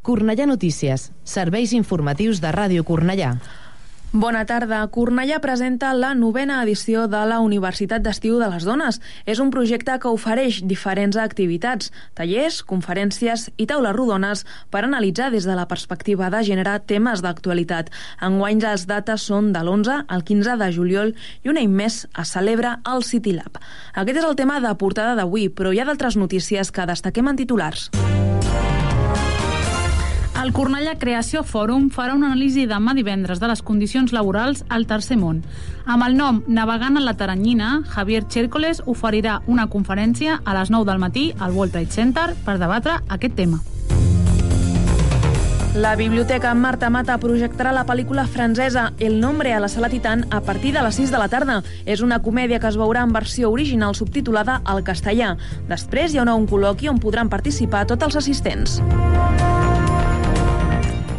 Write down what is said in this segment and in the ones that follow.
Cornellà Notícies, serveis informatius de Ràdio Cornellà. Bona tarda. Cornellà presenta la novena edició de la Universitat d'Estiu de les Dones. És un projecte que ofereix diferents activitats, tallers, conferències i taules rodones per analitzar des de la perspectiva de gènere temes d'actualitat. Enguany les dates són de l'11 al 15 de juliol i un any més es celebra el City Lab. Aquest és el tema de portada d'avui, però hi ha d'altres notícies que destaquem en titulars. El Cornellà Creació Fòrum farà una anàlisi demà divendres de les condicions laborals al Tercer Món. Amb el nom Navegant a la Taranyina, Javier Chércoles oferirà una conferència a les 9 del matí al World Trade Center per debatre aquest tema. La Biblioteca Marta Mata projectarà la pel·lícula francesa El nombre a la sala Titan a partir de les 6 de la tarda. És una comèdia que es veurà en versió original subtitulada al castellà. Després hi haurà un col·loqui on podran participar tots els assistents.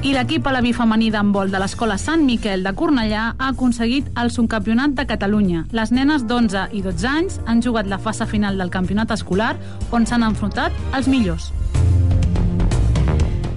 I l'equip a la femení d'handbol de l'Escola Sant Miquel de Cornellà ha aconseguit el subcampionat de Catalunya. Les nenes d'11 i 12 anys han jugat la fase final del campionat escolar on s'han enfrontat els millors.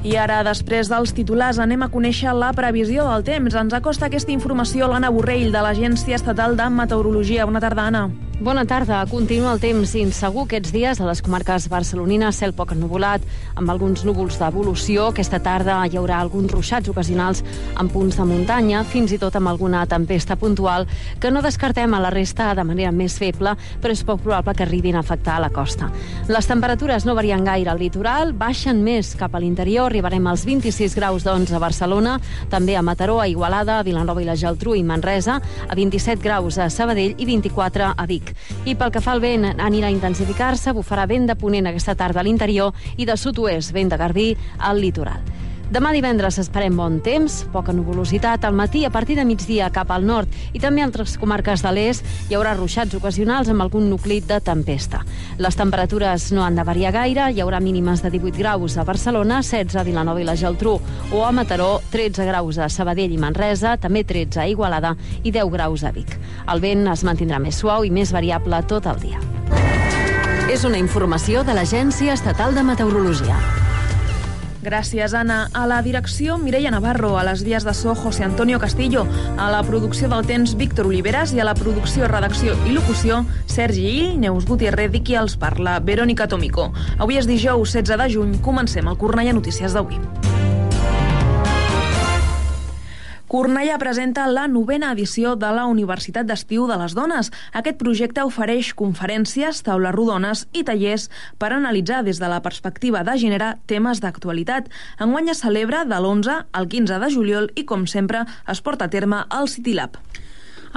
I ara, després dels titulars, anem a conèixer la previsió del temps. Ens acosta aquesta informació l'Anna Borrell, de l'Agència Estatal de Meteorologia. Bona tarda, Anna. Bona tarda. Continua el temps insegur aquests dies a les comarques barcelonines, cel poc ennubulat, amb alguns núvols d'evolució. Aquesta tarda hi haurà alguns ruixats ocasionals en punts de muntanya, fins i tot amb alguna tempesta puntual, que no descartem a la resta de manera més feble, però és poc probable que arribin a afectar a la costa. Les temperatures no varien gaire al litoral, baixen més cap a l'interior, arribarem als 26 graus doncs a Barcelona, també a Mataró, a Igualada, a Vilanova i la Geltrú i Manresa, a 27 graus a Sabadell i 24 a Vic. I pel que fa al vent, anirà a intensificar-se, bufarà vent de ponent aquesta tarda a l'interior i de sud-oest, vent de Garbí al litoral. Demà divendres esperem bon temps, poca nuvolositat al matí a partir de migdia cap al nord i també a altres comarques de l'est hi haurà ruixats ocasionals amb algun nucli de tempesta. Les temperatures no han de variar gaire, hi haurà mínimes de 18 graus a Barcelona, 16 a Vilanova i la Geltrú o a Mataró, 13 graus a Sabadell i Manresa, també 13 a Igualada i 10 graus a Vic. El vent es mantindrà més suau i més variable tot el dia. És una informació de l'Agència Estatal de Meteorologia. Gràcies, Anna. A la direcció, Mireia Navarro. A les vies de so, José Antonio Castillo. A la producció del temps, Víctor Oliveras. I a la producció, redacció i locució, Sergi Ill, Neus Gutiérrez i qui els parla, Verónica Tomico. Avui és dijous 16 de juny. Comencem el Cornellà Notícies d'avui. Cornellà presenta la novena edició de la Universitat d'Estiu de les Dones. Aquest projecte ofereix conferències, taules rodones i tallers per analitzar des de la perspectiva de gènere temes d'actualitat. Enguany es celebra de l'11 al 15 de juliol i, com sempre, es porta a terme al City Lab.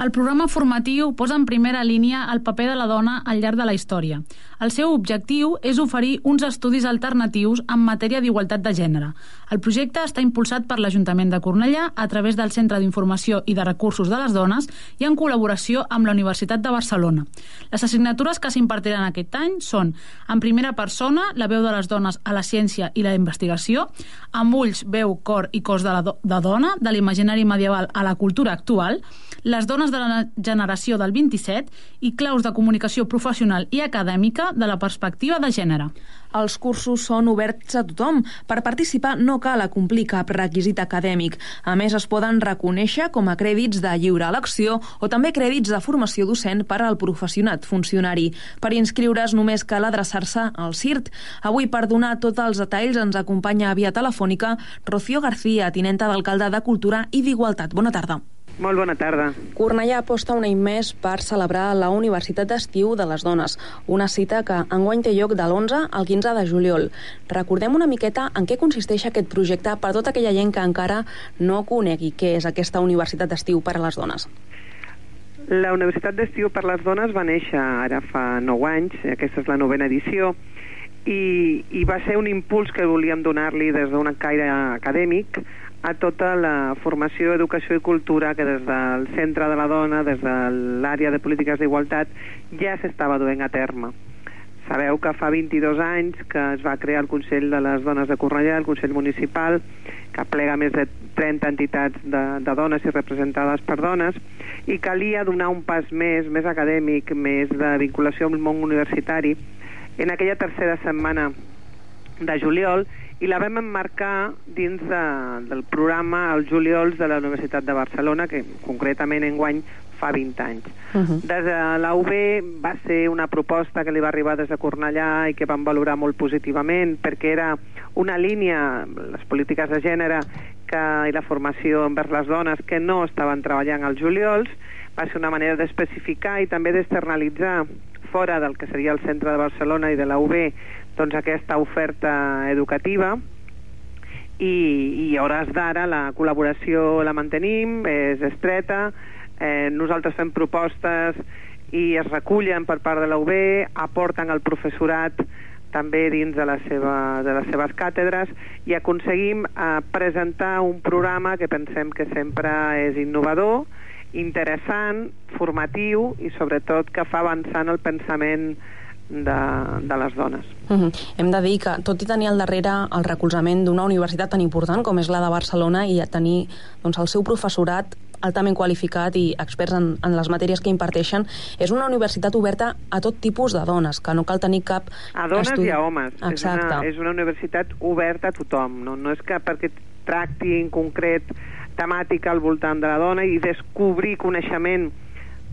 El programa formatiu posa en primera línia el paper de la dona al llarg de la història. El seu objectiu és oferir uns estudis alternatius en matèria d'igualtat de gènere. El projecte està impulsat per l'Ajuntament de Cornellà a través del Centre d'Informació i de Recursos de les Dones i en col·laboració amb la Universitat de Barcelona. Les assignatures que s'impartiran aquest any són en primera persona, la veu de les dones a la ciència i la investigació, amb ulls, veu, cor i cos de la do de dona, de l'imaginari medieval a la cultura actual, les dones de la generació del 27 i claus de comunicació professional i acadèmica de la perspectiva de gènere. Els cursos són oberts a tothom. Per participar no cal acomplir cap requisit acadèmic. A més, es poden reconèixer com a crèdits de lliure elecció o també crèdits de formació docent per al professionat funcionari. Per inscriure's només cal adreçar-se al CIRT. Avui, per donar tots els detalls, ens acompanya a via telefònica Rocío García, tinenta d'alcalde de Cultura i d'Igualtat. Bona tarda. Molt bona tarda. Cornellà aposta un any més per celebrar la Universitat d'Estiu de les Dones, una cita que enguany té lloc de l'11 al 15 de juliol. Recordem una miqueta en què consisteix aquest projecte per tota aquella gent que encara no conegui què és aquesta Universitat d'Estiu per a les dones. La Universitat d'Estiu per a les Dones va néixer ara fa 9 anys, aquesta és la novena edició, i, i va ser un impuls que volíem donar-li des d'un caire acadèmic a tota la formació, educació i cultura que des del Centre de la Dona, des de l'àrea de polítiques d'igualtat, ja s'estava duent a terme. Sabeu que fa 22 anys que es va crear el Consell de les Dones de Cornellà, el Consell Municipal, que plega més de 30 entitats de, de dones i representades per dones, i calia donar un pas més, més acadèmic, més de vinculació amb el món universitari, en aquella tercera setmana de juliol i la vam emmarcar dins de, del programa Els Juliols de la Universitat de Barcelona, que concretament enguany fa 20 anys. Uh -huh. Des de la UB va ser una proposta que li va arribar des de Cornellà i que vam valorar molt positivament perquè era una línia, les polítiques de gènere que, i la formació envers les dones que no estaven treballant als juliols, va ser una manera d'especificar i també d'externalitzar fora del que seria el centre de Barcelona i de la UB doncs aquesta oferta educativa. I, i a hores d'ara la col·laboració la mantenim, és estreta, eh, nosaltres fem propostes i es recullen per part de la UB, aporten al professorat també dins de, la seva, de les seves càtedres i aconseguim eh, presentar un programa que pensem que sempre és innovador, interessant, formatiu i sobretot que fa avançant el pensament de, de les dones. Uh -huh. Hem de dir que, tot i tenir al darrere el recolzament d'una universitat tan important com és la de Barcelona i tenir doncs, el seu professorat altament qualificat i experts en, en les matèries que imparteixen, és una universitat oberta a tot tipus de dones, que no cal tenir cap... A dones estudi... i a homes. Exacte. És una, és una universitat oberta a tothom, no, no és que perquè tracti en concret temàtica al voltant de la dona i descobrir coneixement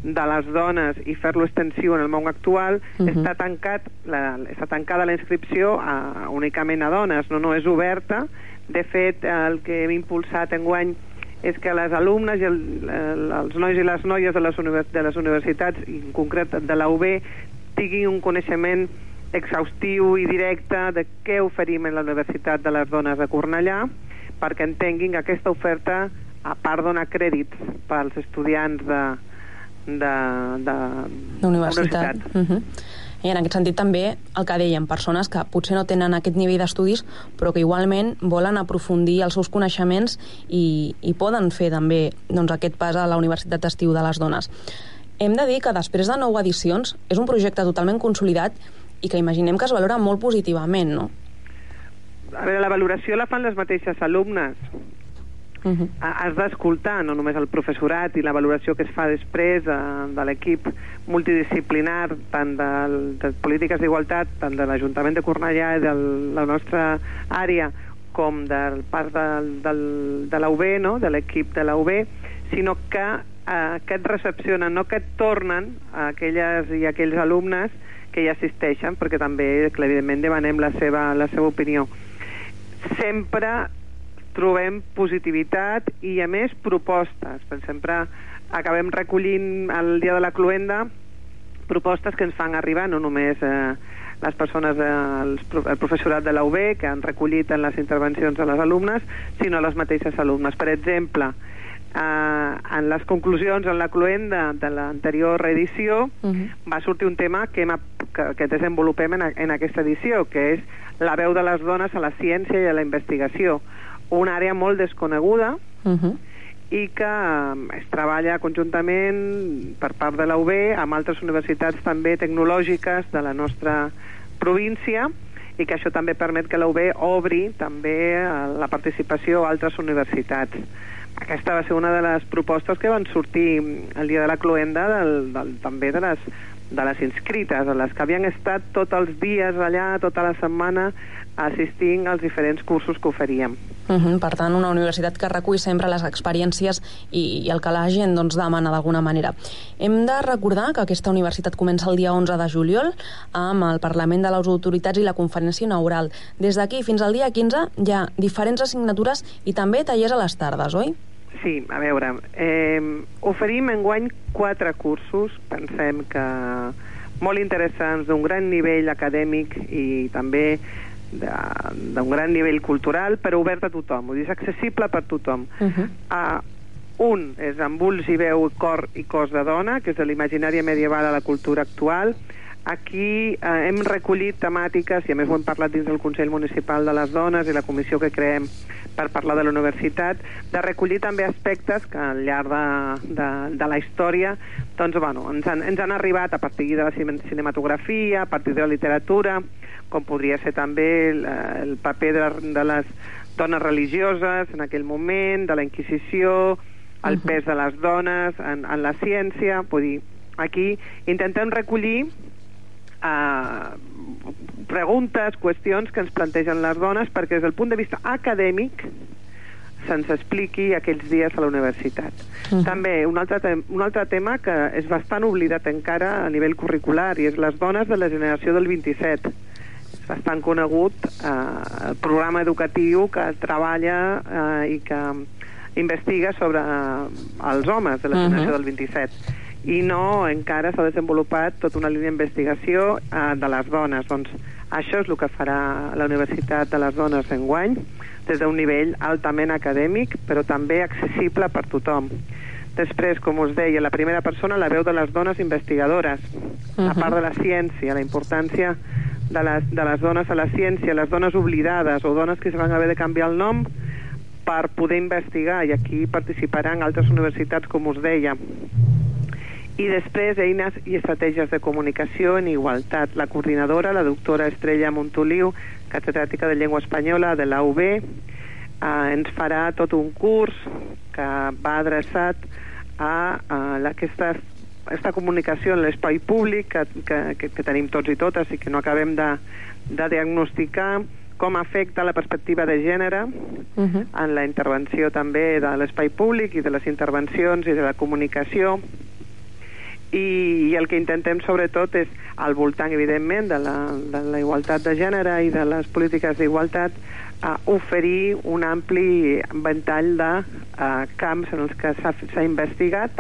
de les dones i fer-lo extensiu en el món actual, uh -huh. està, tancat la, està tancada la inscripció a, únicament a dones, no, no és oberta. De fet, el que hem impulsat en guany és que les alumnes i el, el, els nois i les noies de les, univers, de les universitats, i en concret de la UB, tinguin un coneixement exhaustiu i directe de què oferim en la Universitat de les Dones de Cornellà, perquè entenguin que aquesta oferta, a part donar crèdits pels estudiants de, de, de, de universitat. Uh -huh. I en aquest sentit també el que dèiem, persones que potser no tenen aquest nivell d'estudis però que igualment volen aprofundir els seus coneixements i, i poden fer també doncs, aquest pas a la Universitat d'Estiu de les Dones. Hem de dir que després de nou edicions és un projecte totalment consolidat i que imaginem que es valora molt positivament, no? A veure, la valoració la fan les mateixes alumnes. Uh -huh. Has d'escoltar no només el professorat i la valoració que es fa després de, de l'equip multidisciplinar, tant de, de polítiques d'igualtat, tant de l'Ajuntament de Cornellà i de la nostra àrea, com del part del, del, de la UB, no? de l'equip de la UB, sinó que, eh, que et recepcionen, no que et tornen a aquelles i aquells alumnes que hi assisteixen, perquè també, evidentment, demanem la seva, la seva opinió. Sempre trobem positivitat i, a més, propostes. Per sempre acabem recollint el dia de la cluenda propostes que ens fan arribar, no només eh, les persones, eh, el, el professorat de la UB, que han recollit en les intervencions de les alumnes, sinó les mateixes alumnes. Per exemple, eh, en les conclusions, en la cluenda de l'anterior edició, uh -huh. va sortir un tema que, hem, que, que desenvolupem en, en aquesta edició, que és la veu de les dones a la ciència i a la investigació una àrea molt desconeguda uh -huh. i que eh, es treballa conjuntament per part de la UB amb altres universitats també tecnològiques de la nostra província i que això també permet que la UB obri també eh, la participació a altres universitats. Aquesta va ser una de les propostes que van sortir el dia de la cloenda del, del, també de les, de les inscrites, les que havien estat tots els dies allà, tota la setmana, assistint als diferents cursos que oferíem. Uh -huh, per tant, una universitat que recull sempre les experiències i, i el que la gent doncs, demana d'alguna manera. Hem de recordar que aquesta universitat comença el dia 11 de juliol amb el Parlament de les Autoritats i la conferència inaugural. Des d'aquí fins al dia 15 hi ha diferents assignatures i també tallers a les tardes, oi? Sí, a veure, eh, oferim enguany quatre cursos, pensem que molt interessants, d'un gran nivell acadèmic i també d'un gran nivell cultural, però obert a tothom, vull dir, és accessible per tothom. Uh -huh. uh, un és amb ulls i veu, cor i cos de dona, que és de l'imaginària medieval a la cultura actual. Aquí eh, hem recollit temàtiques, i a més ho hem parlat dins del Consell Municipal de les Dones i la comissió que creem per parlar de la universitat, de recollir també aspectes que al llarg de, de, de la història doncs, bueno, ens, han, ens han arribat a partir de la cinematografia, a partir de la literatura, com podria ser també el, el paper de, de les dones religioses en aquell moment, de la Inquisició, el pes de les dones en, en la ciència, vull dir, aquí intentem recollir eh, preguntes, qüestions que ens plantegen les dones perquè des del punt de vista acadèmic se'ns expliqui aquells dies a la universitat. Uh -huh. També un altre, un altre tema que és bastant oblidat encara a nivell curricular i és les dones de la generació del 27. És bastant conegut eh, el programa educatiu que treballa eh, i que investiga sobre eh, els homes de la generació uh -huh. del 27 i no encara s'ha desenvolupat tota una línia d'investigació eh, de les dones. Doncs això és el que farà la Universitat de les Dones en guany, des d'un nivell altament acadèmic, però també accessible per tothom. Després, com us deia, la primera persona, la veu de les dones investigadores, uh -huh. a part de la ciència, la importància de les, de les dones a la ciència, les dones oblidades o dones que se van haver de canviar el nom per poder investigar, i aquí participaran altres universitats, com us deia. I després, eines i estratègies de comunicació en igualtat. La coordinadora, la doctora Estrella Montoliu, catedràtica de llengua espanyola de la UB, eh, ens farà tot un curs que va adreçat a, a aquesta, aquesta comunicació en l'espai públic que, que, que, que tenim tots i totes i que no acabem de, de diagnosticar com afecta la perspectiva de gènere uh -huh. en la intervenció també de l'espai públic i de les intervencions i de la comunicació i, i el que intentem sobretot és al voltant evidentment de la, de la igualtat de gènere i de les polítiques d'igualtat a oferir un ampli ventall de uh, camps en els que s'ha investigat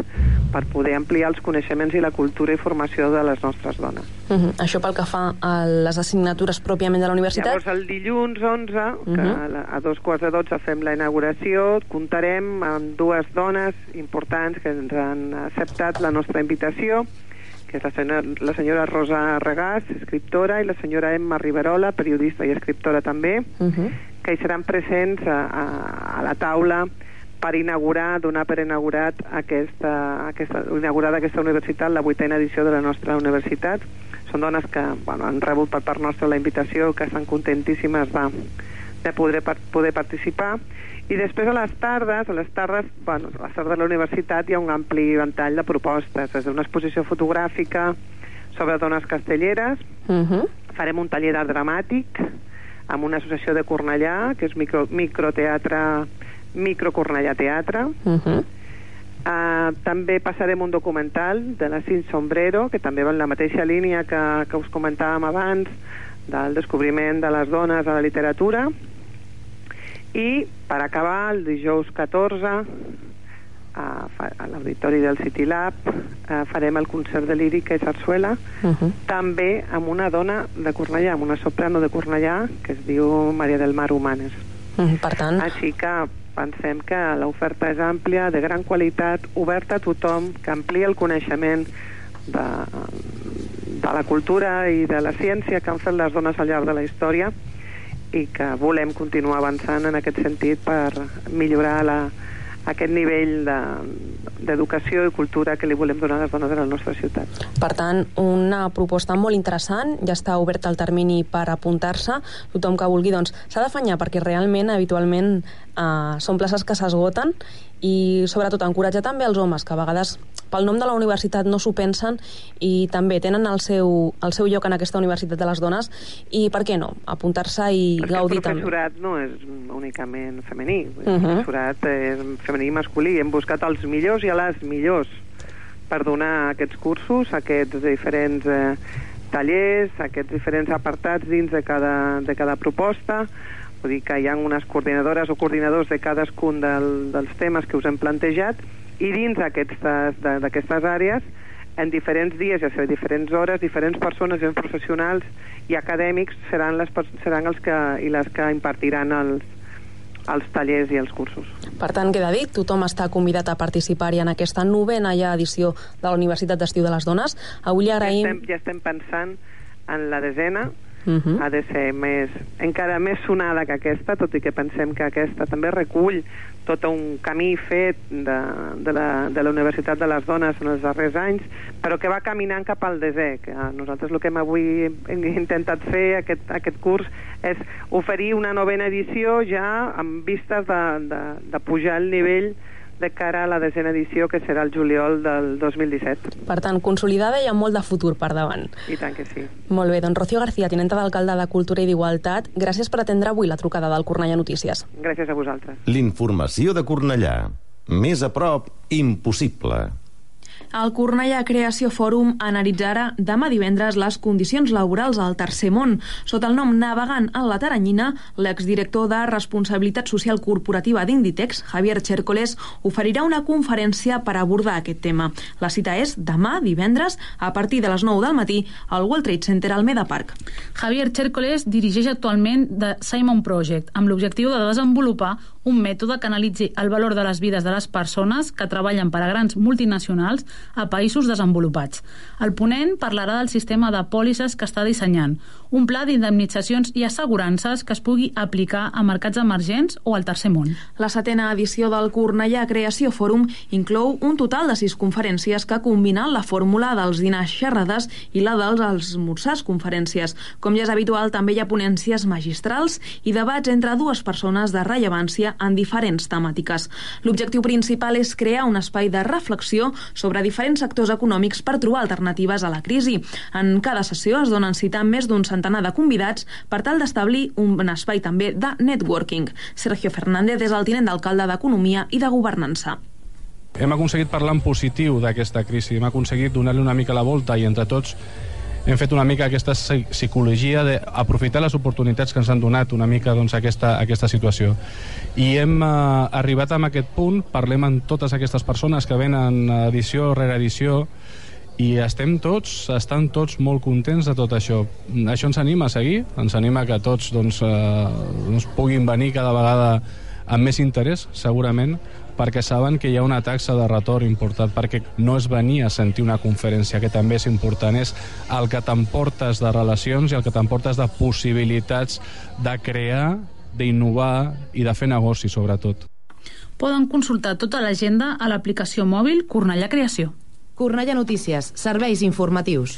per poder ampliar els coneixements i la cultura i formació de les nostres dones. Uh -huh. Això pel que fa a les assignatures pròpiament de la universitat? Llavors, el dilluns 11, uh -huh. que a dos quarts de 12 fem la inauguració, comptarem amb dues dones importants que ens han acceptat la nostra invitació, que és la senyora, la senyora Rosa Regàs, escriptora, i la senyora Emma Riverola, periodista i escriptora també, uh -huh. que hi seran presents a, a, a la taula per inaugurar, donar per inaugurat aquesta, aquesta, inaugurada aquesta universitat, la vuitena edició de la nostra universitat. Són dones que bueno, han rebut per part nostra la invitació, que estan contentíssimes de, de poder, poder participar. I després a les tardes, a les tardes, bueno, a les tardes de la universitat hi ha un ampli ventall de propostes, des d'una exposició fotogràfica sobre dones castelleres, uh -huh. farem un taller d'art dramàtic amb una associació de Cornellà, que és micro, microteatre Micro Cornellà Teatre. Uh -huh. Uh, també passarem un documental de la Sin Sombrero, que també va en la mateixa línia que, que us comentàvem abans, del descobriment de les dones a la literatura. I, per acabar, el dijous 14, a, a l'auditori del City Lab, uh, farem el concert de lírica i sarsuela, uh -huh. també amb una dona de Cornellà, amb una soprano de Cornellà, que es diu Maria del Mar Humanes. Uh -huh. Per tant... Així que pensem que l'oferta és àmplia, de gran qualitat, oberta a tothom, que amplia el coneixement de, de la cultura i de la ciència que han fet les dones al llarg de la història i que volem continuar avançant en aquest sentit per millorar la, aquest nivell d'educació de, i cultura que li volem donar a les dones de la nostra ciutat. Per tant, una proposta molt interessant, ja està obert el termini per apuntar-se, tothom que vulgui doncs s'ha d'afanyar perquè realment habitualment eh, són places que s'esgoten i sobretot encoratjar també els homes que a vegades pel nom de la universitat no s'ho pensen i també tenen el seu, el seu lloc en aquesta universitat de les dones i per què no, apuntar-se i Perquè gaudir també. el professorat també. no és únicament femení, uh -huh. el professorat és femení i masculí, hem buscat els millors i a les millors per donar aquests cursos, aquests diferents eh, tallers, aquests diferents apartats dins de cada, de cada proposta, vull dir que hi ha unes coordinadores o coordinadors de cadascun del, dels temes que us hem plantejat i dins d'aquestes àrees en diferents dies, ja sé, diferents hores, diferents persones, diferents professionals i acadèmics seran, les, seran els que, i les que impartiran els, els tallers i els cursos. Per tant, queda dit, tothom està convidat a participar-hi en aquesta novena ja edició de la Universitat d'Estiu de les Dones. Avui agraïm... Ja estem, ja estem pensant en la desena, uh -huh. ha de ser més, encara més sonada que aquesta, tot i que pensem que aquesta també recull tot un camí fet de, de, la, de la Universitat de les Dones en els darrers anys, però que va caminant cap al. Que nosaltres el que hem avui hem intentat fer aquest, aquest curs és oferir una novena edició ja amb vistes de, de, de pujar el nivell de cara a la desena edició, que serà el juliol del 2017. Per tant, consolidada i amb molt de futur per davant. I tant que sí. Molt bé, doncs Rocío García, tinenta d'alcalde de Cultura i d'Igualtat, gràcies per atendre avui la trucada del Cornellà Notícies. Gràcies a vosaltres. L'informació de Cornellà. Més a prop, impossible. El Cornellà Creació Fòrum analitzarà demà divendres les condicions laborals al Tercer Món. Sota el nom Navegant en la Taranyina, l'exdirector de Responsabilitat Social Corporativa d'Inditex, Javier Chércoles, oferirà una conferència per abordar aquest tema. La cita és demà, divendres, a partir de les 9 del matí, al World Trade Center Almeda Park. Javier Chércoles dirigeix actualment The Simon Project, amb l'objectiu de desenvolupar un mètode que analitzi el valor de les vides de les persones que treballen per a grans multinacionals a països desenvolupats. El ponent parlarà del sistema de pòlisses que està dissenyant, un pla d'indemnitzacions i assegurances que es pugui aplicar a mercats emergents o al tercer món. La setena edició del Cornellà Creació Fòrum inclou un total de sis conferències que combinen la fórmula dels dinars xerrades i la dels esmorzars conferències. Com ja és habitual, també hi ha ponències magistrals i debats entre dues persones de rellevància en diferents temàtiques. L'objectiu principal és crear un espai de reflexió sobre diferents sectors econòmics per trobar alternatives a la crisi. En cada sessió es donen cita més d'un centenar de convidats per tal d'establir un espai també de networking. Sergio Fernández és el tinent d'alcalde d'Economia i de Governança. Hem aconseguit parlar en positiu d'aquesta crisi, hem aconseguit donar-li una mica la volta i entre tots hem fet una mica aquesta psicologia d'aprofitar les oportunitats que ens han donat una mica doncs, aquesta, aquesta situació. I hem eh, arribat a aquest punt, parlem amb totes aquestes persones que venen edició rere edició i estem tots, estan tots molt contents de tot això. Això ens anima a seguir, ens anima que tots doncs, eh, doncs puguin venir cada vegada amb més interès, segurament, perquè saben que hi ha una taxa de retorn important, perquè no és venir a sentir una conferència, que també és important, és el que t'emportes de relacions i el que t'emportes de possibilitats de crear, d'innovar i de fer negoci, sobretot. Poden consultar tota l'agenda a l'aplicació mòbil Cornellà Creació. Cornellà Notícies, serveis informatius.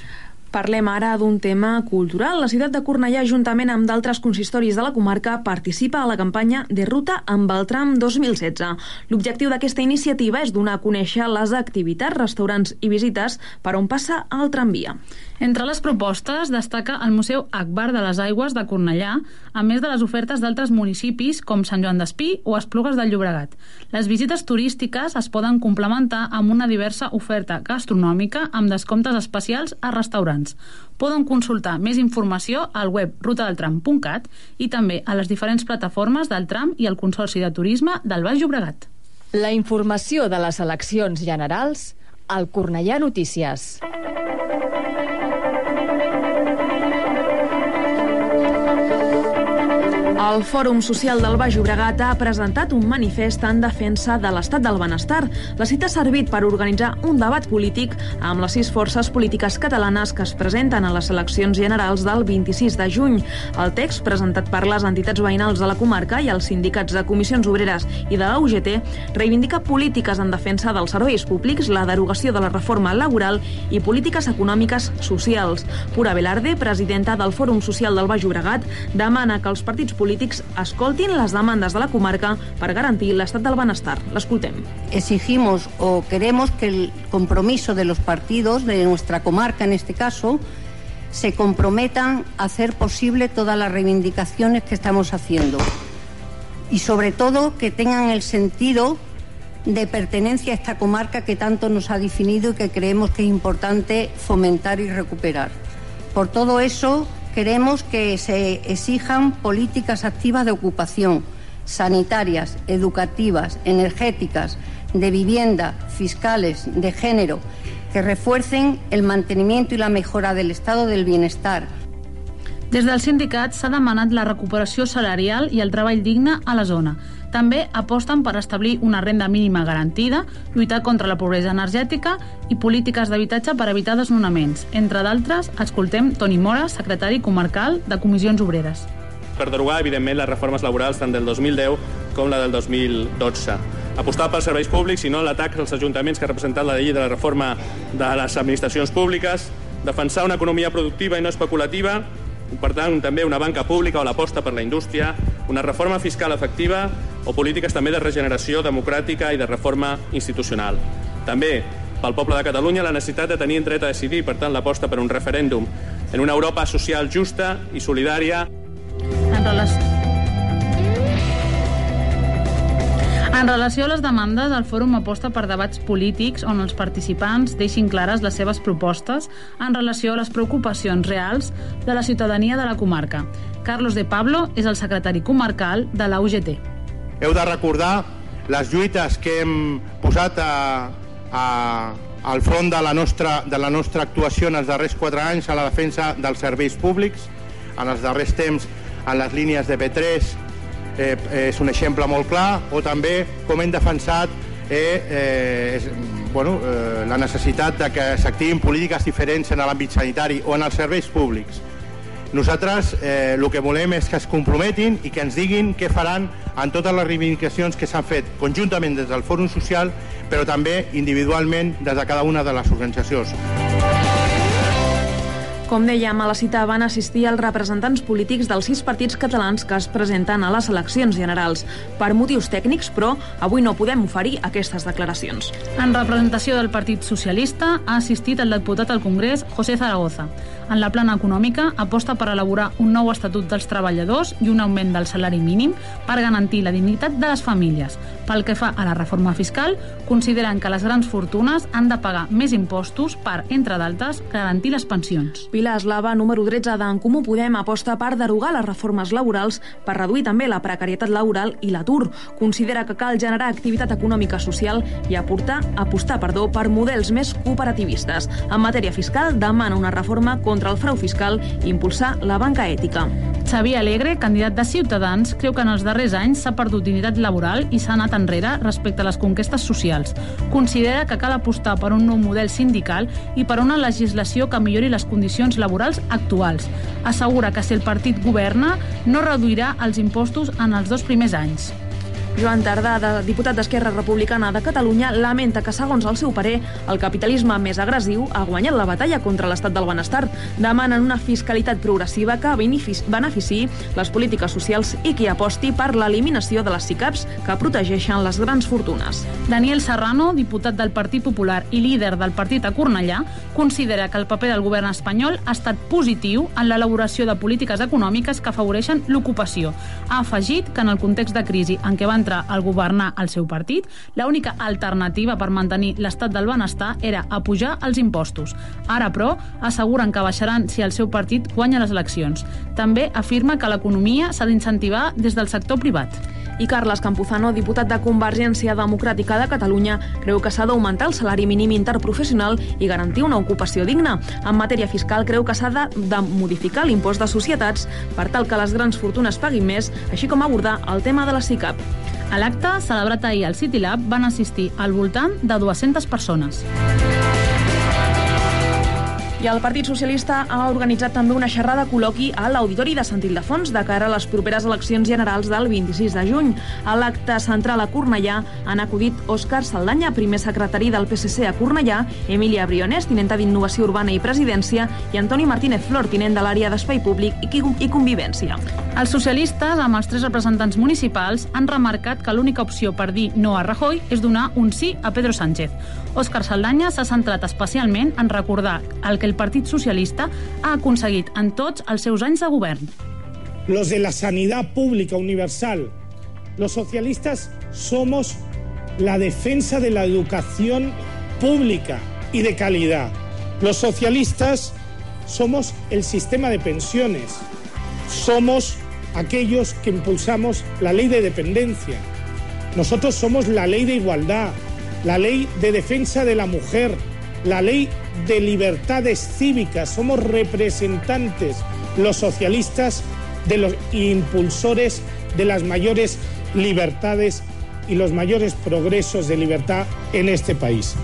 Parlem ara d'un tema cultural. La ciutat de Cornellà, juntament amb d'altres consistoris de la comarca, participa a la campanya de ruta amb el tram 2016. L'objectiu d'aquesta iniciativa és donar a conèixer les activitats, restaurants i visites per on passa el tramvia. Entre les propostes destaca el Museu Akbar de les Aigües de Cornellà, a més de les ofertes d'altres municipis com Sant Joan d'Espí o Esplugues del Llobregat. Les visites turístiques es poden complementar amb una diversa oferta gastronòmica amb descomptes especials a restaurants. Poden consultar més informació al web rutadeltram.cat i també a les diferents plataformes del tram i el Consorci de Turisme del Baix Llobregat. La informació de les eleccions generals al Cornellà Notícies. El Fòrum Social del Baix Llobregat ha presentat un manifest en defensa de l'estat del benestar. La cita ha servit per organitzar un debat polític amb les sis forces polítiques catalanes que es presenten a les eleccions generals del 26 de juny. El text, presentat per les entitats veïnals de la comarca i els sindicats de comissions obreres i de la UGT, reivindica polítiques en defensa dels serveis públics, la derogació de la reforma laboral i polítiques econòmiques socials. Pura Velarde, presidenta del Fòrum Social del Baix Llobregat, demana que els partits polítics polítics escoltin les demandes de la comarca per garantir l'estat del benestar. L'escoltem. Exigimos o queremos que el compromiso de los partidos, de nuestra comarca en este caso, se comprometan a hacer posible todas las reivindicaciones que estamos haciendo. Y sobre todo que tengan el sentido de pertenencia a esta comarca que tanto nos ha definido y que creemos que es importante fomentar y recuperar. Por todo eso, queremos que se exijan políticas activas de ocupación, sanitarias, educativas, energéticas, de vivienda, fiscales, de género, que refuercen el mantenimiento y la mejora del estado del bienestar. Des del sindicat s'ha demanat la recuperació salarial i el treball digne a la zona, també aposten per establir una renda mínima garantida, lluitar contra la pobresa energètica i polítiques d'habitatge per evitar desnonaments. Entre d'altres, escoltem Toni Mora, secretari comarcal de Comissions Obreres. Per derogar, evidentment, les reformes laborals tant del 2010 com la del 2012 apostar pels serveis públics i no l'atac als ajuntaments que ha representat la llei de la reforma de les administracions públiques, defensar una economia productiva i no especulativa, per tant, també una banca pública o l'aposta per la indústria, una reforma fiscal efectiva o polítiques també de regeneració democràtica i de reforma institucional. També pel poble de Catalunya la necessitat de tenir dret a decidir, per tant l'aposta per un referèndum en una Europa social justa i solidària. En relació... En relació a les demandes, el fòrum aposta per debats polítics on els participants deixin clares les seves propostes en relació a les preocupacions reals de la ciutadania de la comarca. Carlos de Pablo és el secretari comarcal de la UGT. Heu de recordar les lluites que hem posat a, a, al front de la, nostra, de la nostra actuació en els darrers quatre anys a la defensa dels serveis públics, en els darrers temps en les línies de P3, eh, és un exemple molt clar, o també com hem defensat eh, eh, és, bueno, eh, la necessitat de que s'activin polítiques diferents en l'àmbit sanitari o en els serveis públics. Nosaltres eh, el que volem és que es comprometin i que ens diguin què faran en totes les reivindicacions que s'han fet conjuntament des del Fòrum Social, però també individualment des de cada una de les organitzacions. Com dèiem, a la cita van assistir els representants polítics dels sis partits catalans que es presenten a les eleccions generals. Per motius tècnics, però, avui no podem oferir aquestes declaracions. En representació del Partit Socialista ha assistit el diputat al Congrés José Zaragoza. En la plana econòmica aposta per elaborar un nou estatut dels treballadors i un augment del salari mínim per garantir la dignitat de les famílies. Pel que fa a la reforma fiscal, consideren que les grans fortunes han de pagar més impostos per, entre d'altres, garantir les pensions. Pilar Eslava, número 13 d'en Comú Podem, aposta per derogar les reformes laborals per reduir també la precarietat laboral i l'atur. Considera que cal generar activitat econòmica social i aportar, apostar perdó, per models més cooperativistes. En matèria fiscal, demana una reforma contra el frau fiscal i impulsar la banca ètica. Xavier Alegre, candidat de Ciutadans, creu que en els darrers anys s'ha perdut dignitat laboral i s'ha anat enrere respecte a les conquestes socials. Considera que cal apostar per un nou model sindical i per una legislació que millori les condicions laborals actuals. Assegura que si el partit governa, no reduirà els impostos en els dos primers anys. Joan Tardà, de diputat d'Esquerra Republicana de Catalunya, lamenta que, segons el seu parer, el capitalisme més agressiu ha guanyat la batalla contra l'estat del benestar. Demanen una fiscalitat progressiva que benefici les polítiques socials i que aposti per l'eliminació de les SICAPs que protegeixen les grans fortunes. Daniel Serrano, diputat del Partit Popular i líder del partit a Cornellà, considera que el paper del govern espanyol ha estat positiu en l'elaboració de polítiques econòmiques que afavoreixen l'ocupació. Ha afegit que en el context de crisi en què van entrar al governar el seu partit, l'única alternativa per mantenir l'estat del benestar era apujar els impostos. Ara, però, asseguren que baixaran si el seu partit guanya les eleccions. També afirma que l'economia s'ha d'incentivar des del sector privat. I Carles Campuzano, diputat de Convergència Democràtica de Catalunya, creu que s'ha d'augmentar el salari mínim interprofessional i garantir una ocupació digna. En matèria fiscal, creu que s'ha de, de modificar l'impost de societats per tal que les grans fortunes paguin més, així com abordar el tema de la SICAP. A l'acte, celebrat ahir al City Lab, van assistir al voltant de 200 persones. El Partit Socialista ha organitzat també una xerrada col·loqui a l'Auditori de Sant Ildefons de cara a les properes eleccions generals del 26 de juny. A l'acte central a Cornellà han acudit Òscar Saldanya, primer secretari del PSC a Cornellà, Emília Briones, tinenta d'Innovació Urbana i Presidència, i Antoni Martínez Flor, tinent de l'àrea d'Espai Públic i Convivència. Els socialistes, amb els tres representants municipals, han remarcat que l'única opció per dir no a Rajoy és donar un sí a Pedro Sánchez. Òscar Saldanya s'ha centrat especialment en recordar el que el Partit Socialista ha aconseguit en tots els seus anys de govern. Los de la sanidad pública universal. Los socialistas somos la defensa de la educación pública y de calidad. Los socialistas somos el sistema de pensiones. Somos aquellos que impulsamos la ley de dependencia. Nosotros somos la ley de igualdad, la ley de defensa de la mujer, la ley de libertades cívicas, somos representantes, los socialistas, de los impulsores de las mayores libertades y los mayores progresos de libertad en este país.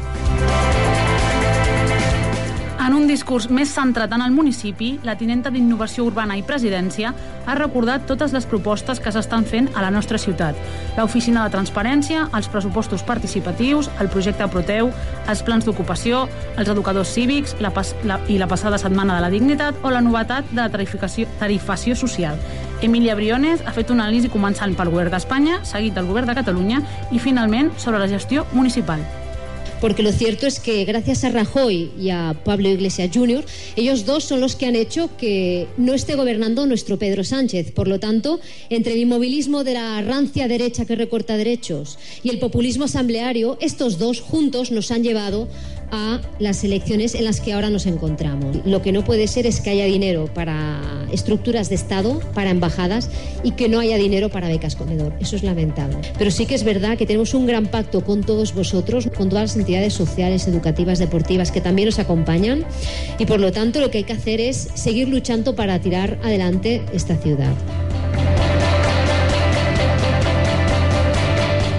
En un discurs més centrat municipi, la tinenta d'Innovació Urbana i Presidència ha recordat totes les propostes que s'estan fent a la nostra ciutat. L'oficina de transparència, els pressupostos participatius, el projecte Proteu, els plans d'ocupació, els educadors cívics la pas la, i la passada setmana de la dignitat o la novetat de la tarifació, tarifació social. Emilia Briones ha fet una anàlisi començant pel govern d'Espanya, seguit del govern de Catalunya i finalment sobre la gestió municipal porque lo cierto es que gracias a Rajoy y a Pablo Iglesias Jr., ellos dos son los que han hecho que no esté gobernando nuestro Pedro Sánchez. Por lo tanto, entre el inmovilismo de la rancia derecha que recorta derechos y el populismo asambleario, estos dos juntos nos han llevado a las elecciones en las que ahora nos encontramos. Lo que no puede ser es que haya dinero para estructuras de Estado, para embajadas y que no haya dinero para becas comedor. Eso es lamentable. Pero sí que es verdad que tenemos un gran pacto con todos vosotros, con todas las entidades sociales, educativas, deportivas que también nos acompañan y por lo tanto lo que hay que hacer es seguir luchando para tirar adelante esta ciudad.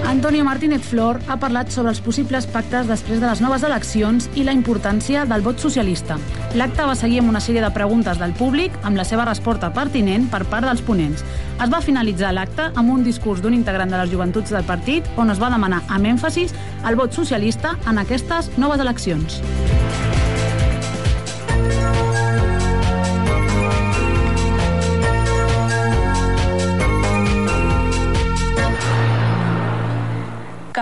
Antonio Martínez Flor ha parlat sobre els possibles pactes després de les noves eleccions i la importància del vot socialista. L'acte va seguir amb una sèrie de preguntes del públic amb la seva resposta pertinent per part dels ponents. Es va finalitzar l'acte amb un discurs d'un integrant de les joventuts del partit on es va demanar amb èmfasis el vot socialista en aquestes noves eleccions.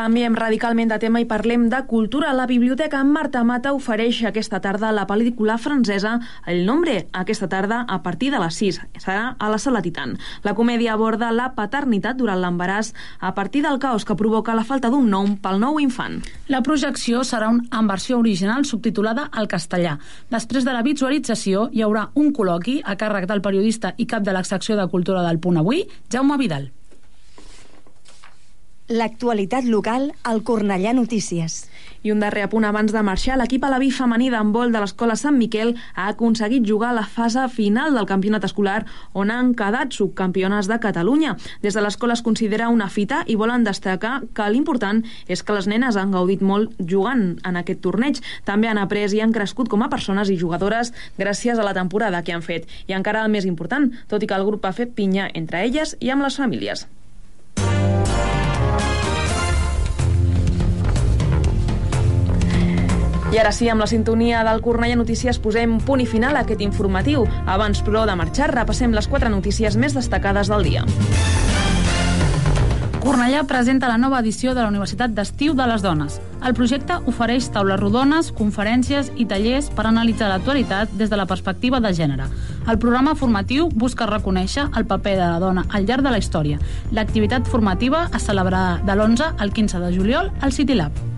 Canviem radicalment de tema i parlem de cultura. La Biblioteca Marta Mata ofereix aquesta tarda la pel·lícula francesa El Nombre, aquesta tarda a partir de les 6. Serà a la Sala Titan. La comèdia aborda la paternitat durant l'embaràs a partir del caos que provoca la falta d'un nom pel nou infant. La projecció serà en versió original subtitulada al castellà. Després de la visualització hi haurà un col·loqui a càrrec del periodista i cap de la secció de cultura del Punt Avui, Jaume Vidal. L'actualitat local al Cornellà Notícies. I un darrer apunt abans de marxar, l'equip a la femení d'handbol de l'Escola Sant Miquel ha aconseguit jugar a la fase final del campionat escolar on han quedat subcampiones de Catalunya. Des de l'escola es considera una fita i volen destacar que l'important és que les nenes han gaudit molt jugant en aquest torneig. També han après i han crescut com a persones i jugadores gràcies a la temporada que han fet. I encara el més important, tot i que el grup ha fet pinya entre elles i amb les famílies. I ara sí, amb la sintonia del Cornellà Notícies posem punt i final a aquest informatiu. Abans, però, de marxar, repassem les quatre notícies més destacades del dia. Cornellà presenta la nova edició de la Universitat d'Estiu de les Dones. El projecte ofereix taules rodones, conferències i tallers per analitzar l'actualitat des de la perspectiva de gènere. El programa formatiu busca reconèixer el paper de la dona al llarg de la història. L'activitat formativa es celebrarà de l'11 al 15 de juliol al City Lab.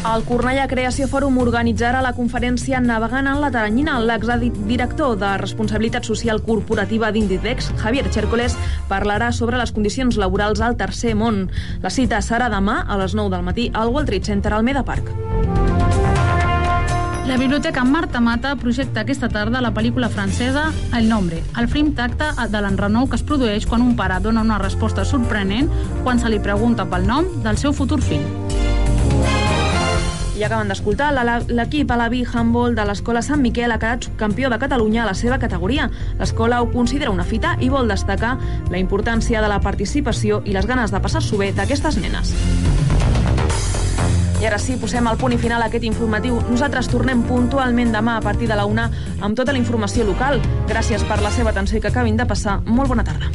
El Cornellà Creació Fòrum organitzarà la conferència Navegant en la Taranyina. L'exdirector de Responsabilitat Social Corporativa d'Inditex, Javier Chércoles, parlarà sobre les condicions laborals al tercer món. La cita serà demà a les 9 del matí al World Trade Center al Meda Park. La Biblioteca Marta Mata projecta aquesta tarda la pel·lícula francesa El Nombre, el film tacte de l'enrenou que es produeix quan un pare dona una resposta sorprenent quan se li pregunta pel nom del seu futur fill. I acaben d'escoltar, l'equip a la Handball de l'Escola Sant Miquel ha quedat subcampió de Catalunya a la seva categoria. L'escola ho considera una fita i vol destacar la importància de la participació i les ganes de passar-s'ho bé d'aquestes nenes. I ara sí, posem el punt i final a aquest informatiu. Nosaltres tornem puntualment demà a partir de la una amb tota la informació local. Gràcies per la seva atenció i que acabin de passar. Molt bona tarda.